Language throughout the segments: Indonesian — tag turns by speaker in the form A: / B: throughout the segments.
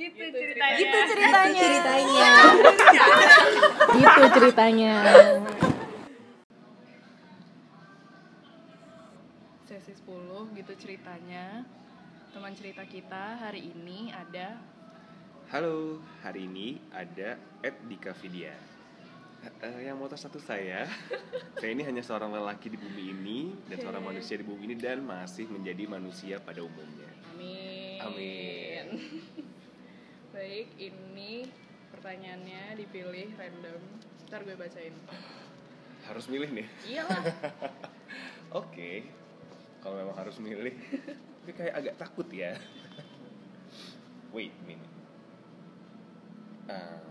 A: Gitu ceritanya.
B: Gitu ceritanya.
C: ceritanya
B: gitu ceritanya.
A: Sesi 10 gitu ceritanya. Teman cerita kita hari ini ada
D: Halo, hari ini ada Ed Dika Vidya. Eh, yang moto satu saya, saya ini hanya seorang lelaki di bumi ini dan seorang
A: Oke.
D: manusia di bumi ini dan masih menjadi manusia pada umumnya.
A: Amin.
D: Amin.
A: Baik, ini pertanyaannya dipilih random. Ntar gue bacain.
D: Harus milih nih.
A: Iyalah.
D: Oke, kalau memang harus milih, tapi kayak agak takut ya. Wait, minute. Ah,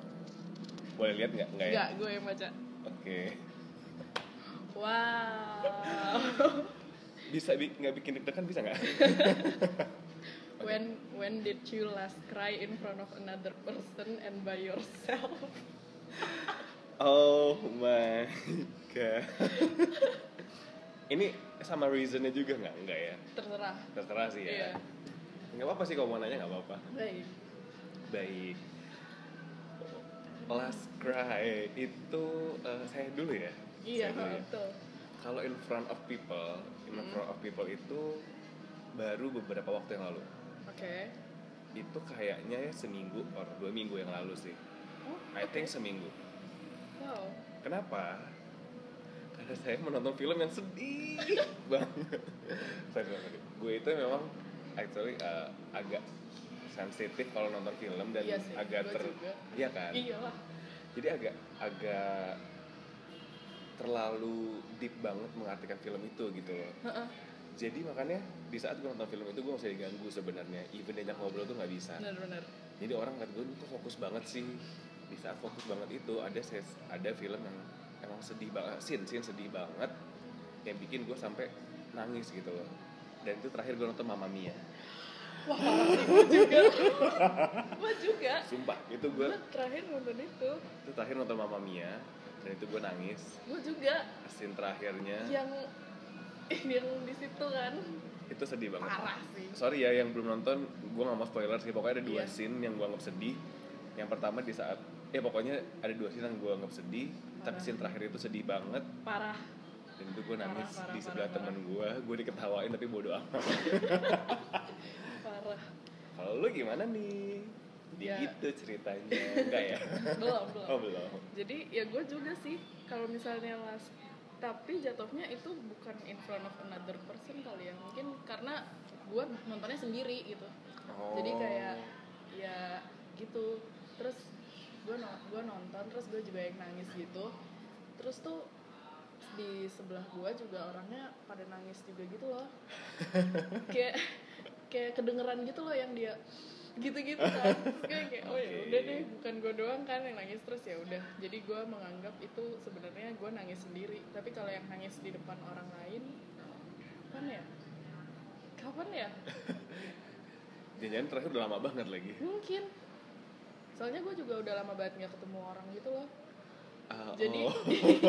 D: boleh lihat nggak? Nggak ya?
A: Enggak, gue yang baca.
D: Oke.
A: Wow.
D: Bisa bi- nggak bikin deg-degan bisa nggak?
A: When when did you last cry in front of another person and by yourself?
D: Oh my god. Ini sama reasonnya juga nggak? Nggak ya?
A: Terserah.
D: Terserah sih ya.
A: Iya.
D: Nggak apa-apa sih kalau mau nanya nggak apa-apa.
A: Baik.
D: Baik. Last cry itu eh, saya dulu ya.
A: Iya,
D: dulu ya.
A: betul.
D: Kalau in front of people, in
A: Hmm.
D: front of people itu baru beberapa waktu yang lalu.
A: Oke.
D: Itu kayaknya ya seminggu or dua minggu yang lalu sih.
A: Oh,
D: I think seminggu.
A: Wow.
D: Kenapa? Karena saya menonton film yang sedih banget. Gue itu memang actually uh, agak sensitif kalau nonton film dan
A: Iya sih,
D: agak ter,
A: juga.
D: iya kan?
A: Iyalah.
D: Jadi agak agak terlalu deep banget mengartikan film itu gitu loh.
A: Heeh.
D: Jadi makanya di saat gue nonton film itu gue usah diganggu sebenarnya. Even diajak ngobrol tuh nggak bisa.
A: Benar-benar.
D: Jadi orang ngeliat gue tuh fokus banget sih. Di saat fokus banget itu ada ses- ada film yang emang sedih banget, scene scene sedih banget yang bikin gue sampai nangis gitu loh. Dan itu terakhir gue nonton Mamma Mia.
A: Wah, gue juga. gue juga.
D: Sumpah, itu gue
A: Gue terakhir nonton itu.
D: itu terakhir nonton Mamma Mia dan itu gue nangis.
A: Gue juga.
D: Scene terakhirnya
A: Yang yang di situ kan.
D: itu sedih banget.
A: Parah sih.
D: Sorry ya yang belum nonton, gue gak mau spoiler sih. Pokoknya ada dua
A: Iya.
D: scene yang gue anggap sedih. Yang pertama di saat, eh pokoknya ada dua scene yang gue anggap sedih. Tapi
A: Parah.
D: scene terakhir itu sedih banget.
A: Parah.
D: Dan itu gue nangis
A: Parah, parah,
D: di sebelah temen gue. Gue diketawain tapi bodo amat.
A: Parah.
D: Kalau lu gimana nih?
A: Ya.
D: Gitu ceritanya. Enggak ya?
A: Belum, belum.
D: Oh belum.
A: Jadi ya gue juga sih kalau misalnya last tapi jatuhnya itu bukan in front of another person kali ya. Mungkin karena gue nontonnya sendiri gitu.
D: Oh.
A: jadi kayak ya gitu. Terus gue no- gue nonton terus gue juga yang nangis gitu. Terus tuh di sebelah gue juga orangnya pada nangis juga gitu loh. Kayak kayak kedengeran gitu loh yang dia gitu-gitu kan terus gue kayak oh ya udah deh bukan gue doang kan yang nangis terus ya udah jadi gue menganggap itu sebenarnya gue nangis sendiri tapi kalau yang nangis di depan orang lain kapan ya kapan ya
D: Jangan-jangan terakhir udah lama banget lagi.
A: mungkin soalnya gue juga udah lama banget nggak ketemu orang gitu loh
D: Ah,
A: Jadi-
D: oh.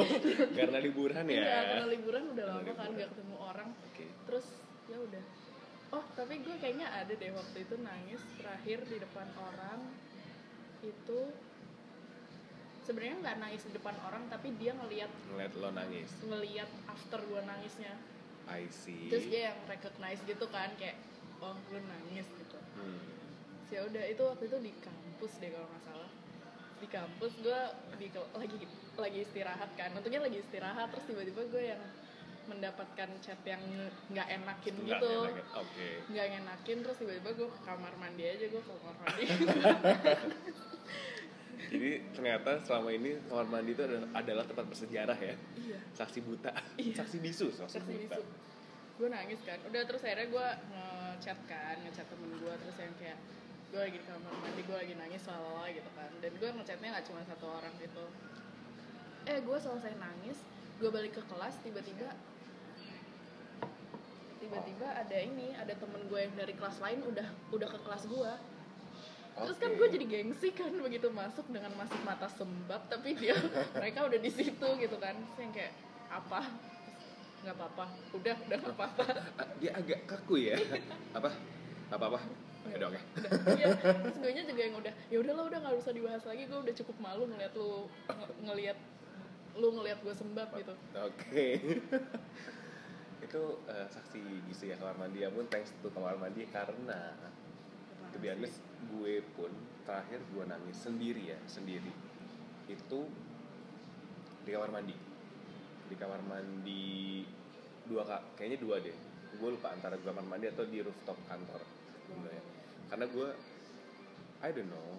D: karena liburan ya.
A: Iya, karena liburan udah
D: Karena
A: lama kan
D: liburan.
A: nggak ketemu orang
D: Oke.
A: terus ya udah oh tapi gue kayaknya ada deh waktu itu nangis terakhir di depan orang itu sebenarnya nggak nangis di depan orang tapi dia ngelihat
D: Ngeliat lo nangis.
A: ngelihat after gue nangisnya
D: I see.
A: terus dia yang recognize gitu kan kayak oh lu nangis gitu
D: Hmm.
A: ya udah itu waktu itu di kampus deh kalau nggak salah di kampus gue di lagi lagi istirahat kan untungnya lagi istirahat terus tiba-tiba gue yang mendapatkan chat yang nggak enakin
D: Nggak
A: gitu
D: enak ya? Oke.
A: nggak enakin terus tiba-tiba gue ke kamar mandi aja gue ke kamar mandi
D: Jadi ternyata selama ini kamar mandi itu adalah, adalah tempat bersejarah ya.
A: iya
D: Saksi buta.
A: Iya.
D: Saksi bisu, saksi,
A: saksi
D: buta.
A: bisu gue nangis kan udah terus akhirnya gue ngechat kan ngechat temen gue terus yang kayak gue lagi di kamar mandi gue lagi nangis lalala gitu kan dan gue ngechatnya nggak cuma satu orang gitu eh gue selesai nangis gue balik ke kelas tiba-tiba tiba-tiba ada ini ada temen gue yang dari kelas lain udah udah ke kelas gue terus kan gue jadi gengsi kan begitu masuk dengan masih mata sembab tapi dia mereka udah di situ gitu kan. Terus yang kayak apa? Nggak apa-apa. Udah udah nggak apa-apa.
D: Dia agak kaku ya. apa? Apa apa? ya udah oke
A: udah iya. Terus gue nya juga yang udah ya udahlah udah nggak usah dibahas lagi gue udah cukup malu ngeliat lu nge- ngeliat lu ngeliat gue sembab gitu.
D: Oke itu eh, saksi gizi ya kamar mandi ya pun thanks to kamar mandi karena to be gue pun terakhir gue nangis sendiri ya sendiri. Itu di kamar mandi. Di kamar mandi dua kak kayaknya dua deh. Gue lupa antara di kamar mandi atau di rooftop kantor sebenarnya. Karena gue I don't know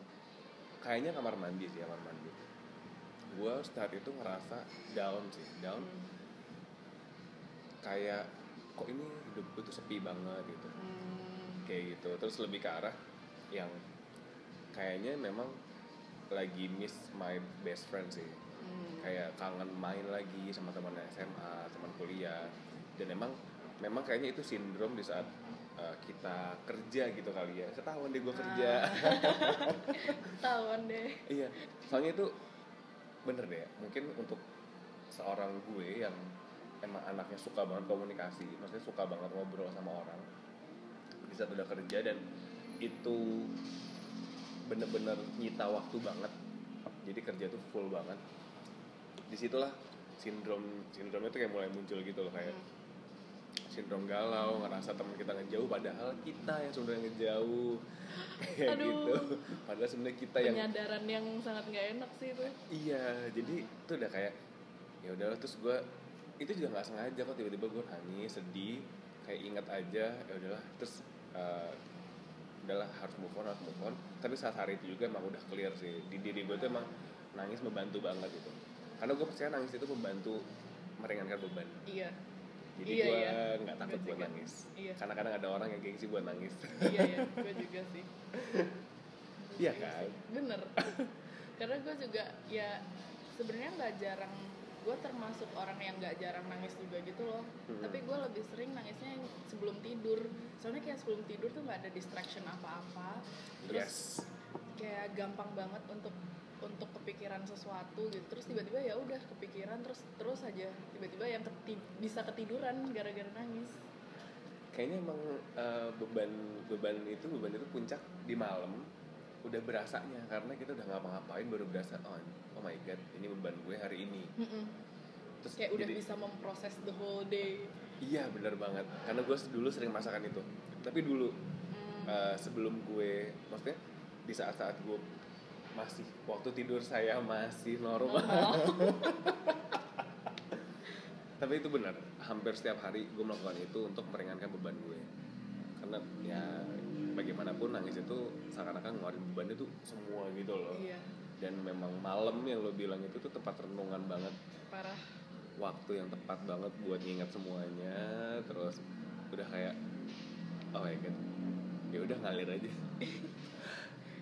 D: kayaknya kamar mandi sih kamar mandi. Gue saat itu ngerasa down sih down.
A: Hmm.
D: Kayak kok ini hidup gue tuh sepi banget gitu.
A: Hmm.
D: kayak gitu. Terus lebih ke arah yang kayaknya memang lagi miss my best friend sih.
A: Hmm.
D: kayak kangen main lagi sama teman SMA teman kuliah. Dan emang memang kayaknya itu sindrom di saat uh, kita kerja gitu kali ya. Ketahuan deh gue kerja.
A: Ah. Ketahuan deh.
D: Iya. Soalnya itu bener deh mungkin untuk seorang gue yang emang anaknya suka banget komunikasi maksudnya suka banget ngobrol sama orang di saat udah kerja dan itu bener-bener nyita waktu banget. Jadi kerja tuh full banget. Di situlah sindrom sindromnya tuh kayak mulai muncul gitu loh kayak sindrom galau ngerasa teman kita ngejauh padahal kita yang sebenarnya ngejauh. Kayak
A: Aduh.
D: gitu. Padahal sebenarnya kita yang
A: penyadaran yang sangat nggak enak sih itu.
D: Iya jadi itu udah kayak ya udahlah terus gue itu juga nggak sengaja kok tiba-tiba gue nangis sedih kayak ingat aja ya udahlah. Terus eh, udahlah harus move on harus move on. Tapi saat hari itu juga emang udah clear sih. Di diri gue tuh emang nangis membantu banget gitu. Karena gue percaya nangis itu membantu meringankan beban.
A: Iya.
D: Jadi
A: Iya,
D: gue
A: iya.
D: nggak takut
A: Gue
D: buat nangis.
A: Iya.
D: karena kadang ada orang yang gengsi buat nangis.
A: Iya iya. Gue juga sih.
D: Iya kan?
A: Bener. Karena gue juga ya sebenarnya nggak jarang gue termasuk orang yang nggak jarang nangis juga gitu loh.
D: Hmm.
A: tapi gue lebih sering nangisnya yang sebelum tidur. Soalnya kayak sebelum tidur tuh nggak ada distraction apa-apa. Terus
D: yes.
A: kayak gampang banget untuk untuk kepikiran sesuatu gitu. Terus tiba-tiba ya udah kepikiran terus terus aja. Tiba-tiba yang keti- bisa ketiduran gara-gara nangis.
D: Kayaknya emang eh, beban beban itu beban itu puncak di malam udah berasanya karena kita udah ngapa-ngapain baru berasa oh, oh my god ini beban gue hari ini. Terus
A: kayak udah
D: jadi-
A: bisa memproses the whole day.
D: Iya bener banget. Karena gue dulu sering merasakan itu. Tapi dulu
A: Hmm.
D: eh, sebelum gue maksudnya di saat-saat gue masih waktu tidur saya masih normal. Tapi itu benar hampir setiap hari gue melakukan itu untuk meringankan beban gue. Karena ya bagaimanapun nangis itu seakan-akan ngeluarin beban itu semua gitu loh.
A: Iya.
D: Dan memang malam yang lo bilang itu tuh tempat renungan banget.
A: Parah.
D: Waktu yang tepat banget buat nginget semuanya terus udah kayak oh my god ya udah ngalir aja.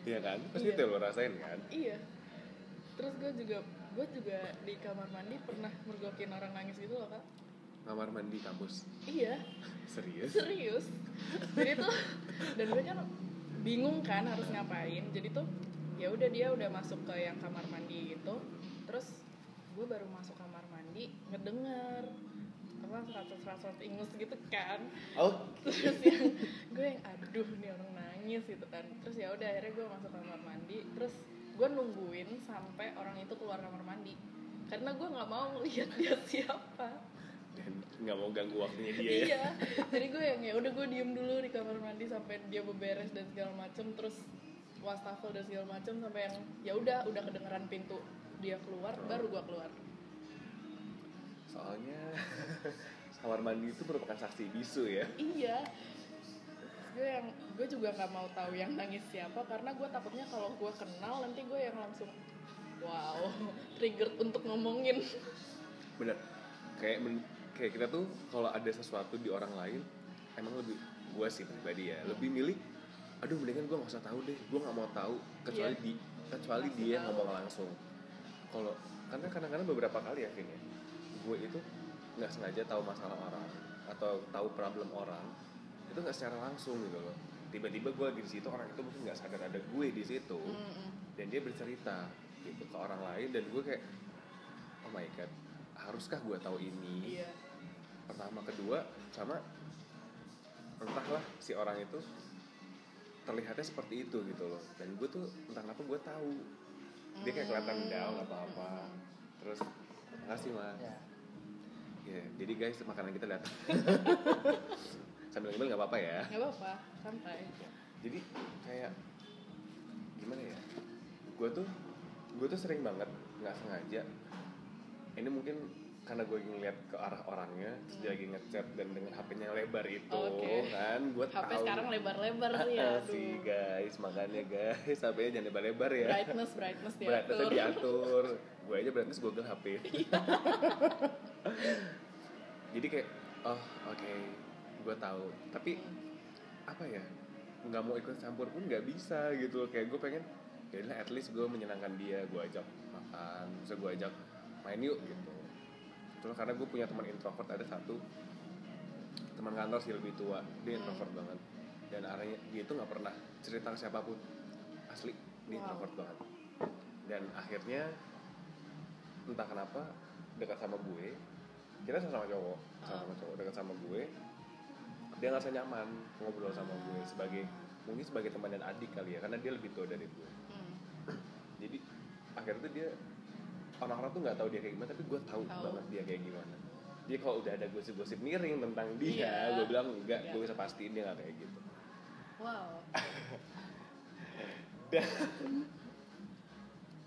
D: Iya kan? Pasti
A: Iya.
D: itu lo rasain kan?
A: Iya. Terus gue juga gue juga di kamar mandi pernah mergokin orang nangis gitu loh kak.
D: Kamar mandi kampus.
A: Iya,
D: serius?
A: Serius. Jadi tuh dan gue kan bingung kan harus ngapain. Jadi tuh ya udah dia udah masuk ke yang kamar mandi gitu. Terus gue baru masuk kamar mandi ngedenger apa seratus-seratus ingus gitu kan.
D: Oh
A: terus yang gue yang aduh nih orang nangis gitu kan. Terus ya udah akhirnya gue masuk kamar mandi. Terus gue nungguin sampai orang itu keluar kamar mandi. Karena gue nggak mau lihat dia siapa
D: nggak mau ganggu waktunya dia ya.
A: Iya jadi gue yang ya udah gue diem dulu di kamar mandi sampai dia beberes dan segala macem terus wastafel dan segala macem sampai yang ya udah udah kedengeran pintu dia keluar baru gue keluar.
D: Soalnya kamar mandi itu merupakan saksi bisu ya.
A: Iya. Gue yang gue juga nggak mau tahu yang nangis siapa karena gue takutnya kalau gue kenal nanti gue yang langsung wow triggered untuk ngomongin.
D: Bener. Kayak men- kayak kita tuh kalau ada sesuatu di orang lain emang lebih gue sih pribadi ya lebih milih aduh mendingan gue nggak usah tahu deh gue nggak mau tahu kecuali
A: Iya.
D: di kecuali dia
A: tahu.
D: ngomong langsung kalau karena kadang-kadang beberapa kali ya Vin ya gue itu nggak sengaja tahu masalah orang atau tahu problem orang itu nggak secara langsung gitu loh tiba-tiba gue lagi di situ orang itu mungkin nggak sadar ada gue di situ
A: Mm-mm.
D: dan dia bercerita gitu ke orang lain dan gue kayak oh my god haruskah gue tahu ini
A: iya
D: pertama kedua sama entahlah si orang itu terlihatnya seperti itu gitu loh. Dan gue tuh entah kenapa gue tahu. Dia kayak kelihatan
A: Hmm.
D: down apa apa. Terus makasih mas.
C: Ya.
D: ya jadi guys makanan kita lihat sambil ngemil nggak apa-apa ya?
A: Nggak apa-apa santai.
D: Jadi kayak gimana ya? Gue tuh gue tuh sering banget nggak sengaja. Ini mungkin karena gue ngeliat ke arah orangnya terus dia lagi ngechat dan dengan HP-nya yang lebar itu
A: Oke.
D: kan? Gue
A: HP
D: tahu.
A: sekarang lebar-lebar sih ya
D: sih guys makanya guys HP-nya jangan lebar-lebar ya.
A: Brightness brightness
D: brightnessnya
A: diatur.
D: Diatur gue aja brightness Google HP jadi kayak oh oke gue tahu. Tapi apa ya nggak mau ikut campur pun nggak bisa gitu loh. kayak gue pengen ya at least gue menyenangkan dia gue ajak makan bisa gue ajak main yuk gitu Cuma karena gue punya teman introvert ada satu teman kantor sih lebih tua. Dia introvert banget. Dan arahnya dia itu nggak pernah cerita ke siapa pun. Asli dia
A: Wow.
D: introvert banget. Dan akhirnya entah kenapa dekat sama gue kita sama cowok sama cowok dekat sama gue dia ngerasa nyaman ngobrol sama gue sebagai mungkin sebagai teman dan adik kali ya karena dia lebih tua dari gue.
A: Hmm.
D: jadi akhirnya tuh dia orang-orang tuh nggak tahu dia kayak gimana tapi gue tahu banget dia kayak gimana. Jadi kalau udah ada gosip-gosip miring tentang dia
A: Iya.
D: gue bilang enggak
A: Iya.
D: gue bisa pastiin dia nggak kayak gitu.
A: Wow.
D: Dan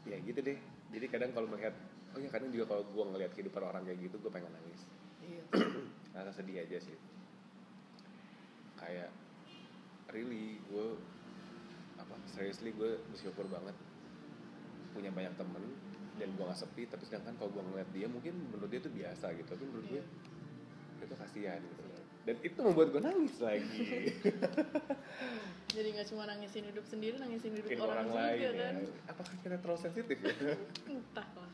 D: ya gitu deh. Jadi kadang kalau melihat oh ya kadang juga kalau gue ngelihat kehidupan orang kayak gitu gue pengen nangis.
A: Iya.
D: Rasa sedih aja sih. Kayak really gue apa seriously gue bersyukur banget punya banyak temen dan gue gak sepi tapi sedangkan kalau gue ngeliat dia mungkin menurut dia itu biasa gitu. Tapi menurut gue itu kasihan gitu. Loh dan itu membuat gue nangis lagi.
A: Jadi nggak cuma nangisin hidup sendiri nangisin hidup orang,
D: orang,
A: juga
D: lain ya.
A: Kan
D: apakah kita terlalu sensitif ya?
A: Entah lah.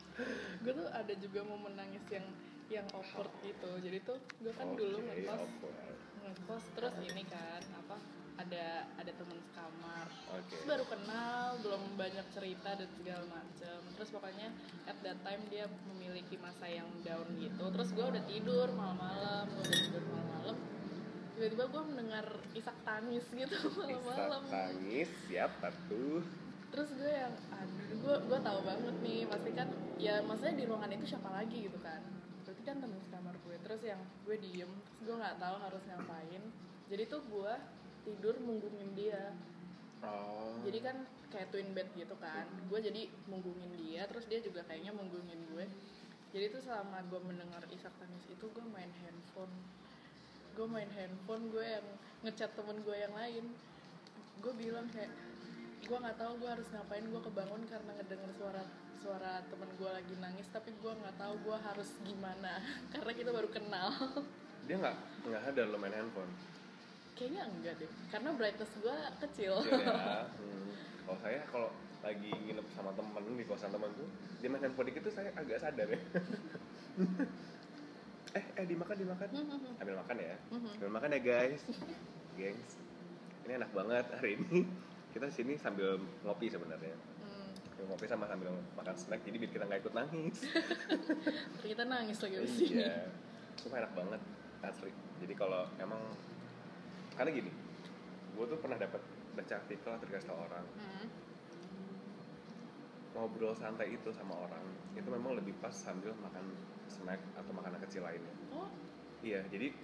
A: Gue tuh ada juga momen nangis yang yang awkward gitu. Jadi tuh gue kan dulu
D: Oke,
A: ngekos
D: awkward.
A: ngekos terus ini kan apa ada ada teman sekamar.
D: Oke.
A: Terus baru kenal belum banyak cerita dan segala macem. Terus pokoknya at that time dia memiliki masa yang down gitu. Terus gue udah tidur malam-malam gue udah tidur malam-malam. Tiba-tiba gue mendengar isak tangis gitu malam-malam.
D: Isak tangis siapa tuh
A: terus gue yang aduh gue gue tahu banget nih pasti kan ya maksudnya di ruangan itu siapa lagi gitu kan. Berarti kan temen sekamar gue. Terus yang gue diem terus gue nggak tahu harus ngapain. Jadi tuh gue tidur munggungin dia.
D: Oh.
A: Jadi kan kayak twin bed gitu kan. Gue jadi munggungin dia terus dia juga kayaknya munggungin gue. Jadi tuh selama gue mendengar isak tangis itu gue main handphone. Gue main handphone gue yang ngechat temen gue yang lain. Gue bilang kayak gue nggak tahu gue harus ngapain gue kebangun karena ngedenger suara suara temen gue lagi nangis tapi gue nggak tahu gue harus gimana. Karena kita baru kenal.
D: Dia nggak nggak sadar lo main handphone
A: kayaknya enggak deh karena brightness gue kecil
D: ya. Hmm. Kalau saya kalau lagi nginep sama temen di kosan temen tuh dia main handphone dikit tuh saya agak sadar ya. eh eh dimakan dimakan. Ambil makan ya. Ambil makan ya guys. Gengs. Ini enak banget hari ini. Kita sini sambil ngopi sebenarnya.
A: Hmm,
D: Sambil ngopi sama sambil makan snack jadi biar kita nggak ikut nangis.
A: kita nangis lagi di sini
D: iya. Sumpah enak banget asli. Jadi kalau emang karena gini, gue tuh pernah dapat baca artikel atau dikasih tau orang.
A: Hmm.
D: ngobrol santai itu sama orang itu memang lebih pas sambil makan snack atau makanan kecil lainnya.
A: Oh.
D: Iya jadi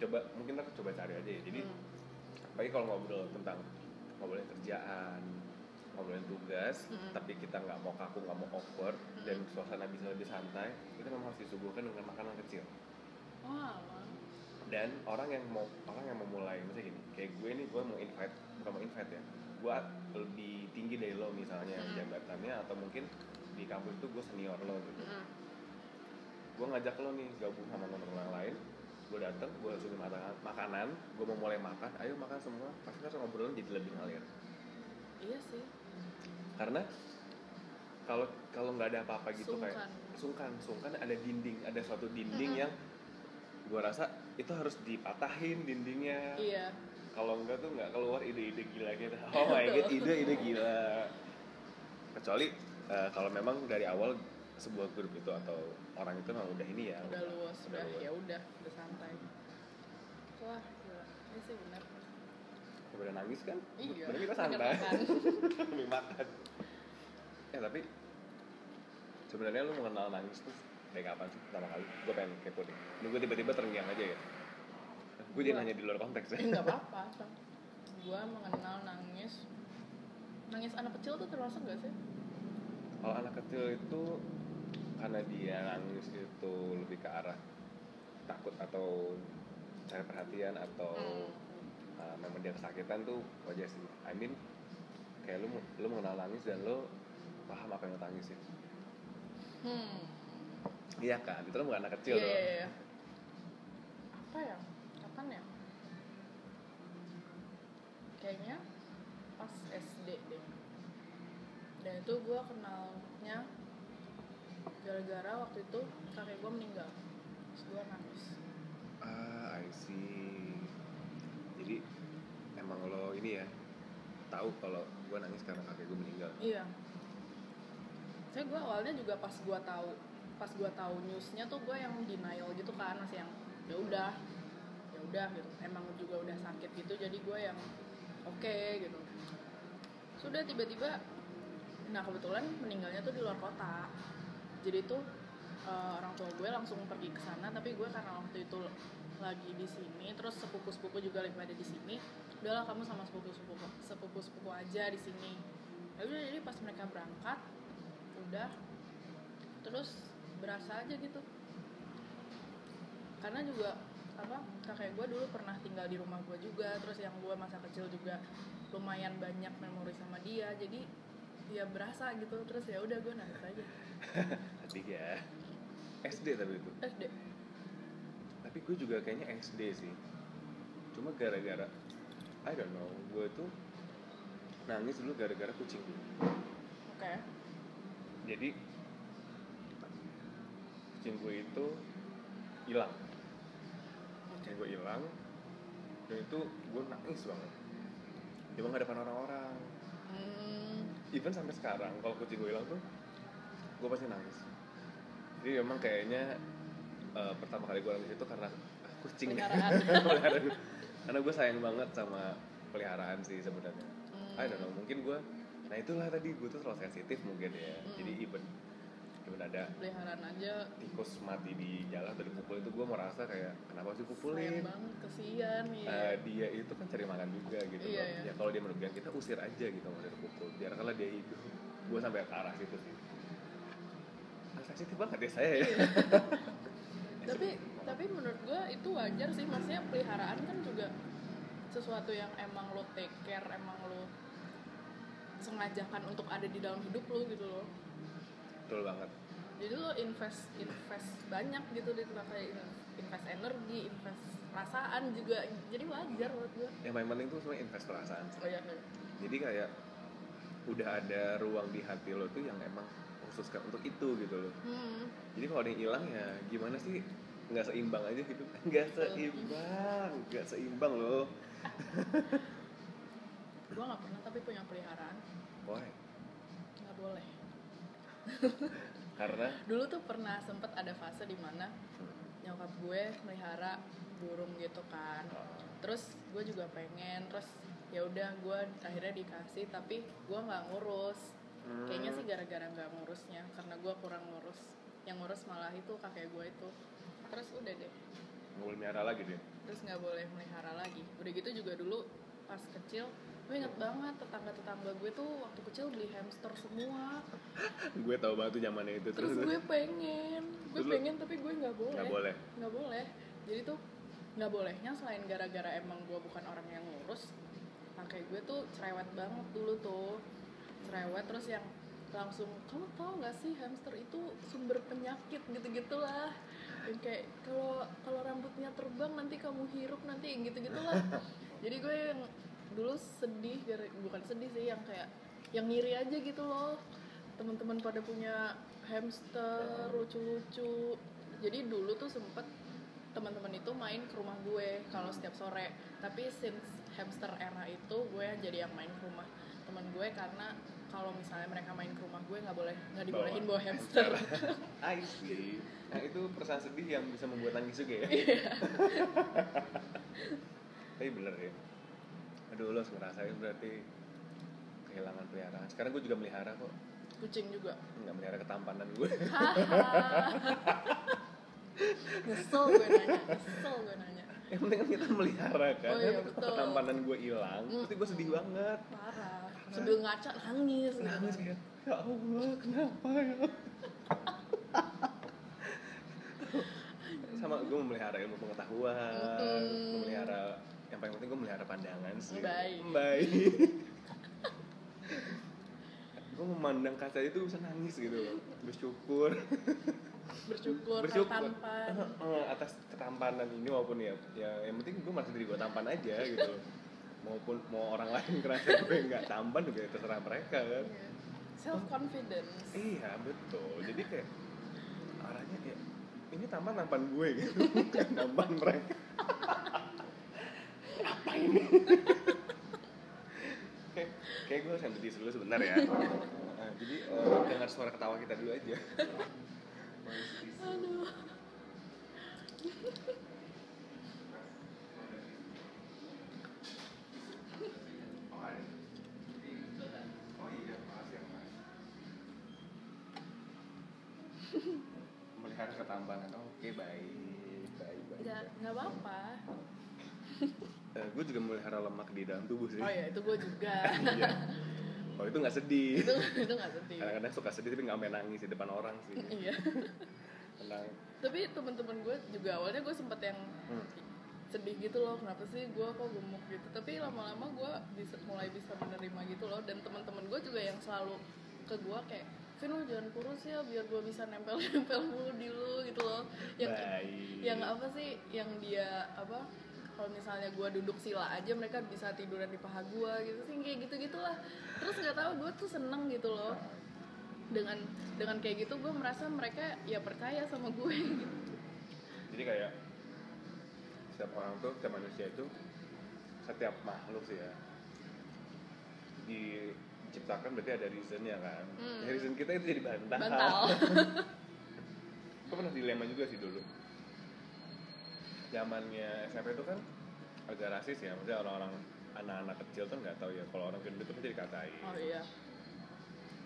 D: coba mungkin kita coba cari aja ya. Jadi
A: hmm.
D: apalagi kalau ngobrol tentang ngobrolin kerjaan ngobrolin tugas
A: Mm.
D: tapi kita nggak mau kaku nggak mau awkward dan suasana bisa lebih santai itu memang harus disuguhkan dengan makanan kecil.
A: Wah
D: dan orang yang mau orang yang memulai misalnya gini kayak gue nih gue mau invite bukan mau invite ya gue lebih tinggi dari lo misalnya
A: Hmm.
D: jabatannya atau mungkin di kampus itu gue senior lo gitu
A: Hmm.
D: gue ngajak lo nih gabung sama teman-teman yang lain gue dateng gue suruh makanan makanan gue mau mulai makan ayo makan semua pasti kan ngobrolan jadi lebih ngalir
A: iya sih
D: karena kalau kalau nggak ada apa-apa gitu kayak
A: Sungkan.
D: sungkan sungkan ada dinding ada suatu dinding
A: Mm-mm.
D: yang gue rasa itu harus dipatahin dindingnya.
A: Iya.
D: Kalau enggak tuh nggak keluar ide-ide gila gitu. Oh my god ide-ide gila. Kecuali eh, kalau memang dari awal sebuah grup itu atau orang itu memang udah ini ya
A: udah luas
D: udah
A: udah ya udah udah santai. Wah gila. Ini sih benar.
D: Daripada nangis kan?
A: Iya.
D: Mending kita santai. sambil makan. Ya tapi sebenarnya lu mengenal nangis tuh dari kapan sih pertama kali gue pengen kepo deh. Lu gue tiba-tiba terngiang aja ya. Gue jadi nanya di luar konteks ya.
A: Nggak apa-apa gue mengenal nangis. Nangis anak kecil tuh termasuk gak sih?
D: Kalau anak kecil itu karena dia nangis itu lebih ke arah takut atau cari perhatian atau
A: Hmm.
D: uh, memang dia kesakitan tuh wajar sih. I mean kayak lu lu mengenal nangis dan lu paham apa yang lu tangisin.
A: Hmm.
D: Iya kan itu bukan anak kecil
A: Iya,
D: loh.
A: iya, iya. apa ya? Kapan ya? Kayaknya pas SD deh. Dan itu gue kenalnya gara-gara waktu itu kakek gue meninggal. Terus gue nangis.
D: Ah I see. Jadi emang lo ini ya tahu kalau gue nangis karena kakek gue meninggal?
A: Iya. Saya gue awalnya juga pas gue tahu pas gue tahu newsnya tuh gue yang denial gitu kan masih yang ya udah ya udah gitu. Emang juga udah sakit gitu jadi gue yang oke gitu. Sudah tiba-tiba nah kebetulan meninggalnya tuh di luar kota. Jadi tuh eh, orang tua gue langsung pergi ke sana tapi gue karena waktu itu lagi di sini terus sepupu-sepupu juga lagi pada di sini udahlah kamu sama sepupu-sepupu sepupu-sepupu aja di sini. Ya udah jadi pas mereka berangkat udah terus berasa aja gitu. Karena juga apa kakek gue dulu pernah tinggal di rumah gue juga terus yang gue masa kecil juga lumayan banyak memori sama dia jadi ya berasa gitu terus ya udah gue nangis aja.
D: Ya. SD tapi itu?
A: SD
D: tapi gue juga kayaknya SD sih. Cuma gara-gara I don't know gue tuh nangis dulu gara-gara kucing gue
A: oke.
D: Jadi kucing gue itu hilang. Kucing gue hilang dan itu gue nangis banget. Cuma nggak depan orang-orang.
A: Hmm,
D: even sampai sekarang kalau kucing gue hilang tuh gue pasti nangis. Jadi memang kayaknya eh, pertama kali gue nangis itu karena ah, kucing.
A: Peliharaan.
D: karena gue sayang banget sama peliharaan sih sebenarnya.
A: Hmm,
D: I don't know mungkin gue nah itulah tadi gue tuh terlalu sensitif mungkin ya.
A: Hmm.
D: jadi even even ada
A: peliharaan aja.
D: tikus mati di jalan atau dipukul itu gue merasa kayak kenapa sih
A: sayang
D: pukulin
A: banget kesian ya
D: Eh, dia itu kan cari makan juga gitu
A: Iya,
D: loh.
A: iya.
D: ya kalau dia merugikan kita usir aja gitu nggak usah dipukul. Biarkanlah dia hidup. Gue sampai ke arah situ sih. Ah, sensitif banget ya saya ya.
A: Tapi tapi menurut gue itu wajar sih. Maksudnya peliharaan kan juga sesuatu yang emang lo take care emang lo sengajakan untuk ada di dalam hidup lo gitu loh.
D: Betul banget
A: jadi lo invest invest banyak gitu di tempat kayak invest energi invest perasaan juga. Jadi wajar menurut gue
D: yang paling penting tuh sebenarnya invest perasaan sih.
A: oh iya iya.
D: jadi kayak udah ada ruang di hati lo tuh yang emang khususkan untuk itu gitu loh.
A: Hmm.
D: jadi kalau ada yang hilang ya gimana sih? Nggak seimbang aja gitu. Nggak seimbang. Nggak seimbang loh.
A: Gue nggak pernah tapi punya peliharaan.
D: Why?
A: Nggak boleh
D: karena
A: dulu tuh pernah sempet ada fase di mana nyokap gue melihara burung gitu kan. Terus gue juga pengen terus ya udah gue akhirnya dikasih tapi gue nggak ngurus. Kayaknya sih gara-gara nggak ngurusnya karena gue kurang ngurus. Yang ngurus malah itu kakek gue itu. Terus udah deh.
D: Nggak boleh miara lagi deh
A: terus nggak boleh melihara lagi. Udah gitu juga dulu pas kecil gue inget banget tetangga-tetangga gue tuh waktu kecil beli hamster semua.
D: Gue tahu banget tuh zamannya itu.
A: Terus gue pengen. Gue
D: Terus
A: pengen tapi gue nggak boleh.
D: Nggak boleh?
A: Nggak boleh. Jadi tuh nggak bolehnya selain gara-gara emang gue bukan orang yang ngurus kakek gue tuh cerewet banget dulu tuh. Cerewet terus yang langsung kamu tahu nggak sih hamster itu sumber penyakit? gitu gitulah dan kayak kalau kalau rambutnya terbang nanti kamu hirup nanti gitu gitulah jadi gue yang dulu sedih gara- bukan sedih sih yang kayak yang ngiri aja gitu loh. Teman-teman pada punya hamster lucu-lucu. Jadi dulu tuh sempet teman-teman itu main ke rumah gue kalau setiap sore. Tapi since hamster era itu gue jadi yang main ke rumah teman gue karena kalau misalnya mereka main ke rumah gue nggak boleh nggak dibolehin bawa hamster.
D: I see. Nah itu perasaan sedih yang bisa membuat nangis juga ya?
A: Iya.
D: tapi bener ya aduh lo harus ngerasain berarti kehilangan peliharaan. Sekarang gue juga melihara kok.
A: Kucing juga?
D: Nggak melihara ketampanan gue
A: nyesel gue nanya nyesel gue nanya.
D: Yang penting kan kita melihara kan.
A: Oh iya, betul.
D: ketampanan gue hilang
A: Hmm.
D: pasti gue sedih banget.
A: Parah. Sambil ngaca nangis. Gitu
D: nangis kayak ya Allah kenapa ya? Sama gue memelihara ilmu pengetahuan
A: Mm-mm.
D: memelihara yang paling penting gue memelihara pandangan sih.
A: Baik.
D: baik gue memandang kaca itu bisa nangis gitu loh. Bersyukur.
A: Bersyukur,
D: bersyukur.
A: tampan
D: atas ketampanan ini maupun ya ya yang penting gue merasa diri gue tampan aja gitu maupun mau orang lain ngerasa gue nggak tampan juga ya terserah mereka kan.
A: Self confidence
D: iya betul. Jadi kayak arahnya ya ini tampan tampan gue gitu bukan tampan mereka apa ini? Kayak kayak gue sambil tisu dulu sebentar ya. Nah, jadi eh, dengar suara ketawa kita dulu aja.
A: Aduh.
D: Melihara ketampanan oke baik baik baik
A: nggak nggak apa apa
D: Eh, gue juga melihara lemak di dalam tubuh sih.
A: Oh ya itu gue juga.
D: Iya. Oh itu nggak sedih.
A: Itu itu nggak sedih.
D: Kadang-kadang suka sedih tapi nggak sampai nangis di depan orang sih.
A: Iya.
D: Tenang.
A: Tapi teman-teman gue juga awalnya gue sempet yang
D: Hmm.
A: sedih gitu loh kenapa sih gue kok gemuk gitu. Tapi lama-lama gue bisa mulai bisa menerima gitu loh. Dan teman-teman gue juga yang selalu ke gue kayak Vin lo jangan kurus ya biar gue bisa nempel-nempel mulu di lu gitu loh. Yang
D: baik.
A: yang apa sih yang dia apa kalau misalnya gue duduk sila aja mereka bisa tiduran di paha gue gitu. Sih kayak gitu gitulah terus nggak tahu gue tuh seneng gitu loh. Dengan dengan kayak gitu gue merasa mereka ya percaya sama gue gitu.
D: jadi kayak setiap orang tuh setiap manusia itu setiap makhluk sih ya diciptakan berarti ada reasonnya kan.
A: Hmm.
D: Reason kita itu jadi bantal,
A: bantal.
D: Gue pernah dilema juga sih dulu zamannya SMP itu kan agak rasis ya. Maksudnya orang-orang anak-anak kecil tuh nggak tahu ya kalau orang gendut itu jadi katain.
A: Oh iya.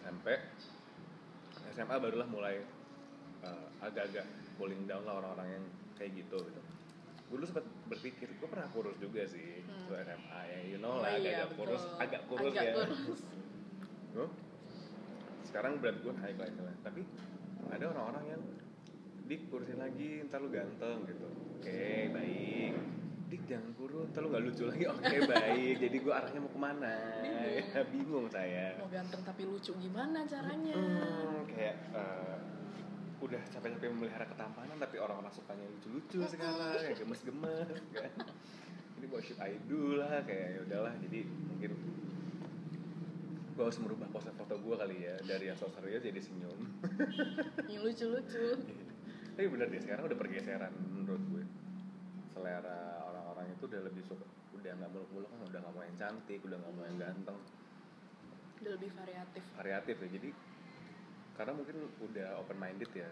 D: Sampai SMA barulah mulai uh, agak-agak cooling down lah orang-orang yang kayak gitu gitu. Gue dulu sempat berpikir gue pernah kurus juga sih
A: Hmm.
D: waktu SMA ya you know
A: Oh
D: lah
A: iya,
D: agak
A: betul.
D: kurus agak kurus
A: Agak
D: ya.
A: kurus.
D: Gue, sekarang berat gue naik lagi lah tapi ada orang-orang yang dik kurusin lagi ntar lu ganteng gitu. Oke baik. Dik jangan kurus ntar lu gak lucu lagi. Oke baik. Jadi gue arahnya mau ke mana?
A: Bingung.
D: ya bingung saya.
A: Mau ganteng tapi lucu gimana caranya?
D: Hmm, kayak eh, udah capek-capek memelihara ketampanan tapi orang-orang sukanya lucu-lucu sekarang ya gemes-gemes kan. Ini what should I do lah kayak ya udahlah. Jadi mungkin gue harus merubah pose foto gue kali ya dari yang so serius jadi senyum.
A: Yang lucu-lucu
D: tapi bener deh sekarang udah pergeseran menurut gue. Selera orang-orang itu udah lebih suka udah nggak muluk-muluk kan udah nggak mau yang cantik udah nggak mau yang ganteng.
A: Udah lebih variatif.
D: Variatif ya jadi karena mungkin udah open minded ya.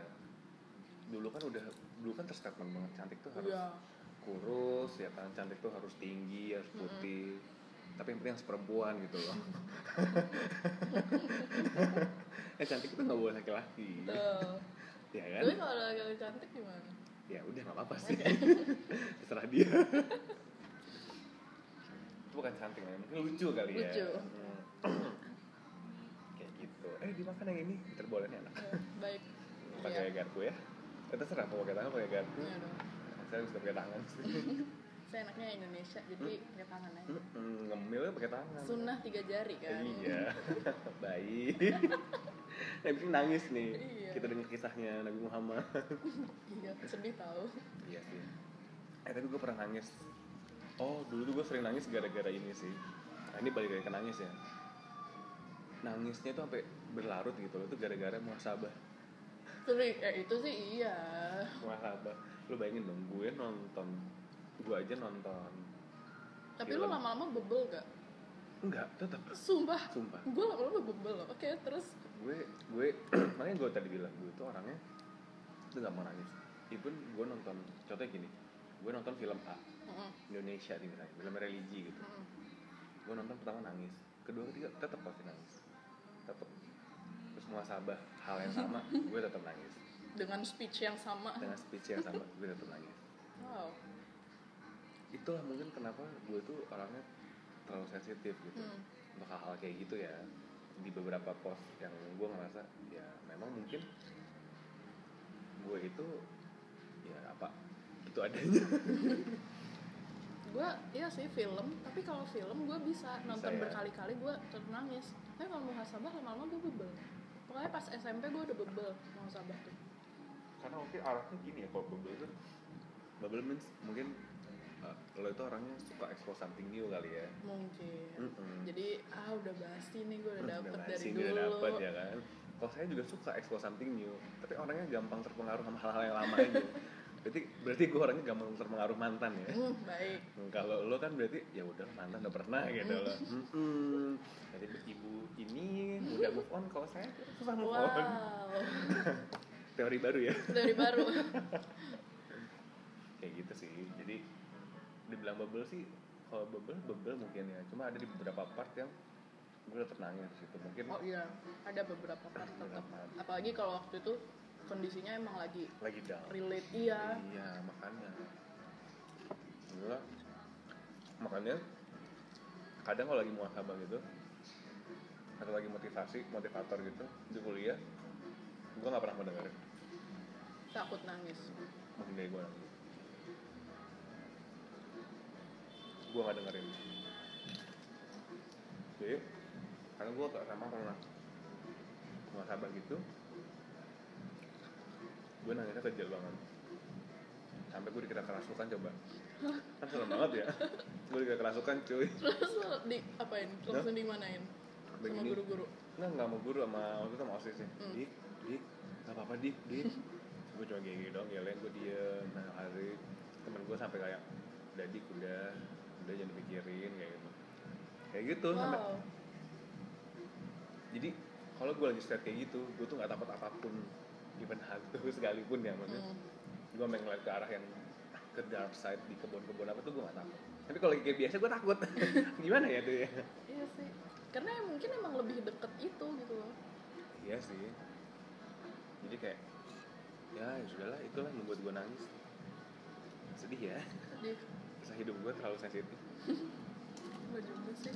D: Dulu kan udah dulu kan terstatement banget cantik tuh harus
A: iya.
D: kurus ya kan? Cantik tuh harus tinggi harus putih. Tapi yang penting harus perempuan gitu loh. Eh cantik itu nggak boleh laki-laki.
A: Betul.
D: Ya kan?
A: Tapi kalau laki-laki cantik gimana?
D: Ya udah nggak apa-apa sih. Terserah dia. Itu bukan cantik ya mungkin lucu kali ya.
A: Lucu.
D: Hmm. kayak gitu. Eh dimakan yang ini. Terboleh nih anak.
A: Ya, baik.
D: Pakai
A: Iya.
D: garpu ya. Eh, terserah mau pakai tangan pakai garpu.
A: Iya dong.
D: saya suka pakai tangan sih.
A: Saya enaknya Indonesia jadi pakai tangan aja.
D: Mm, ngemilnya pakai tangan.
A: Sunnah tiga jari kan.
D: Iya. Baik penting nangis nih.
A: Iya.
D: kita dengar kisahnya Nabi Muhammad.
A: Iya sedih tahu.
D: Iya sih. Eh tapi gue pernah nangis. Oh dulu tuh gue sering nangis gara-gara ini sih. Nah, ini balik lagi ke nangis ya. Nangisnya tuh sampai berlarut gitu loh itu gara-gara muhasabah.
A: Sering eh itu sih iya.
D: Muhasabah. Lu bayangin dong gue nonton gue aja nonton
A: tapi
D: Film.
A: lu lama-lama bebel gak
D: enggak tetap
A: sumpah.
D: Sumpah.
A: Gue lama-lama bebel loh. Oke terus
D: gue gue makanya gue tadi bilang gue itu orangnya itu nggak mau nangis. Even gue nonton contohnya gini gue nonton film A Indonesia nih misalnya film religi gitu. Gue nonton pertama nangis kedua ketiga tetap pasti nangis. Tetap terus muasabah hal yang sama gue tetap nangis.
A: Dengan speech yang sama.
D: Dengan speech yang sama gue tetap nangis.
A: Wow.
D: Itulah mungkin kenapa gue tuh orangnya terlalu sensitif gitu
A: Hmm.
D: untuk hal-hal kayak gitu ya di beberapa post yang gue ngerasa ya memang mungkin gue itu ya apa itu adanya.
A: Gue iya sih film. Tapi kalau film gue bisa nonton
D: ya?
A: berkali-kali gue tetap nangis. Tapi kalau muhasabah lama-lama gue bebel. Pokoknya pas SMP gue udah bebel muhasabah tuh.
D: Karena mungkin arahnya gini ya kalau itu bubble means mungkin lo itu orangnya suka expose something new kali ya?
A: Mungkin.
D: Mm-mm.
A: jadi ah udah basi nih gue udah
D: Udah
A: dapet
D: basi,
A: dari
D: udah
A: dulu.
D: dapet ya kan? Kalau saya juga suka expose something new tapi orangnya gampang terpengaruh sama hal-hal yang lama aja berarti berarti gue orangnya gampang terpengaruh mantan ya?
A: Hmm, baik.
D: Hmm, kalau lo kan berarti ya udah mantan udah pernah gitu loh. Mm-mm. jadi ibu ini mudah move on kalau saya susah move on.
A: Wow.
D: Teori baru ya?
A: Dari baru.
D: Kayak gitu sih. Jadi dibilang bubble sih kalau bubble bubble mungkin ya. Cuma ada di beberapa part yang gue tetap nangis gitu mungkin
A: oh iya. Ada beberapa part tetap. Apalagi kalau waktu itu kondisinya emang lagi
D: lagi down.
A: relate iya.
D: Iya makanya. Gila. makanya kadang kalau lagi muasabah gitu atau lagi motivasi motivator gitu di kuliah gue nggak pernah mendengarin
A: takut nangis.
D: Mungkin dari gue nangis gue nggak dengerin. Jadi karena gue gak sama pernah muasabah gitu. Gue nangisnya kecil banget. Sampai gue dikira kerasukan coba. Kan serem banget ya. Gue dikira kerasukan cuy.
A: Terus lo di apain? Langsung dimanain? Sama
D: Begini.
A: guru-guru?
D: Nggak nggak mau guru sama waktu itu sama osis ya
A: Hmm.
D: dik dik. Nggak apa apa dik dik. Gue cuma gini dong ya gue diem nah hari. Temen gue sampai kayak udah dik udah udah jangan dipikirin kayak gitu. Kayak gitu. Sampai
A: wow
D: jadi kalau gue lagi state kayak gitu gue tuh nggak takut apa pun even hantu sekalipun ya maksudnya.
A: Hmm.
D: gue main ngeliat ke arah yang ke dark side di kebun-kebun apa tuh gue gak takut. Tapi kalau lagi kayak biasa gue takut. Gimana ya tuh ya?
A: Iya sih. Karena mungkin emang lebih deket itu gitu loh.
D: Iya sih. Jadi kayak ya ya sudahlah itulah yang membuat gue nangis. Sedih ya.
A: Jadi
D: kisah hidup gue terlalu sensitif.
A: Nggak juga sih.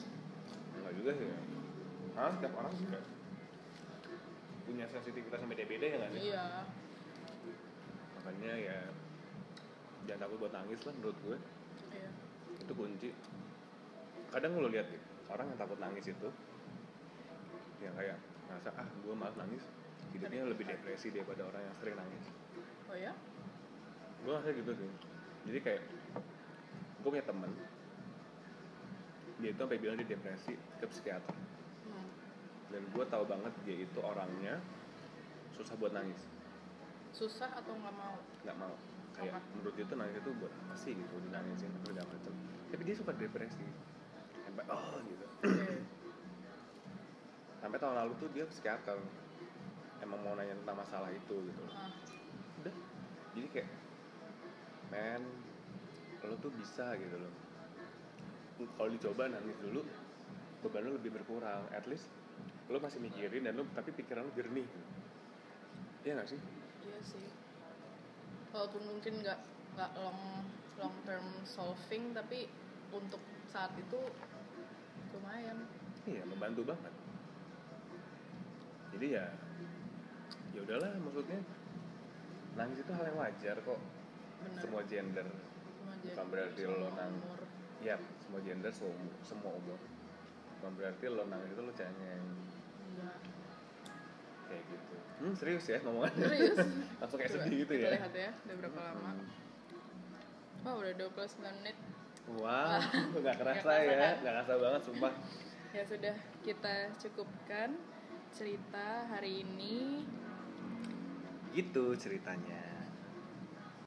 D: Enggak juga sih ya. Hah, setiap orang juga punya sensitivitas yang beda-beda ya nggak sih?
A: Iya.
D: Makanya ya jangan takut buat nangis lah menurut gue.
A: Iya.
D: Itu kunci. Kadang lo lihat deh orang yang takut nangis itu yang kayak ngerasa ah gue malas nangis. Hidupnya lebih depresi daripada orang yang sering nangis.
A: Oh ya?
D: Gue ngerasa gitu sih. Jadi kayak gue punya temen. Dia itu sampai bilang dia depresi ke psikiater.
A: Hmm.
D: dan gue tahu banget dia itu orangnya susah buat nangis.
A: Susah atau nggak mau?
D: Nggak mau. Kayak
A: Apa?
D: menurut dia tuh nangis itu buat apa sih gitu dinangisin apa segala macam tapi dia suka depresi. Sampai oh gitu.
A: Oke.
D: sampai tahun lalu tuh dia psikiater. Emang mau nanya tentang masalah itu gitu.
A: Ah,
D: udah. Jadi kayak men lo tuh bisa gitu loh. Kalau dicoba nangis dulu beban lo lebih berkurang. At least lo masih mikirin dan lo tapi pikiran lo jernih. Iya gak sih?
A: Iya sih. Walaupun mungkin nggak nggak long long term solving tapi untuk saat itu lumayan.
D: Iya membantu banget. Jadi ya ya udahlah maksudnya nangis itu hal yang wajar kok.
A: Benar.
D: Semua gender bukan berarti
A: semua
D: lo nang-
A: umur.
D: ya semua gender semua umur, semua umur. Bukan berarti lo nangis itu lo cengeng.
A: Enggak.
D: kayak gitu. Hmm serius ya ngomongannya?
A: Serius?
D: Langsung kayak sedih gitu
A: kita
D: ya?
A: lihat ya udah berapa lama? Wah udah 29 menit.
D: Wow nggak kerasa
A: kerasa
D: ya
A: kan?
D: nggak kerasa banget sumpah.
A: Ya sudah kita cukupkan cerita hari ini.
D: Gitu ceritanya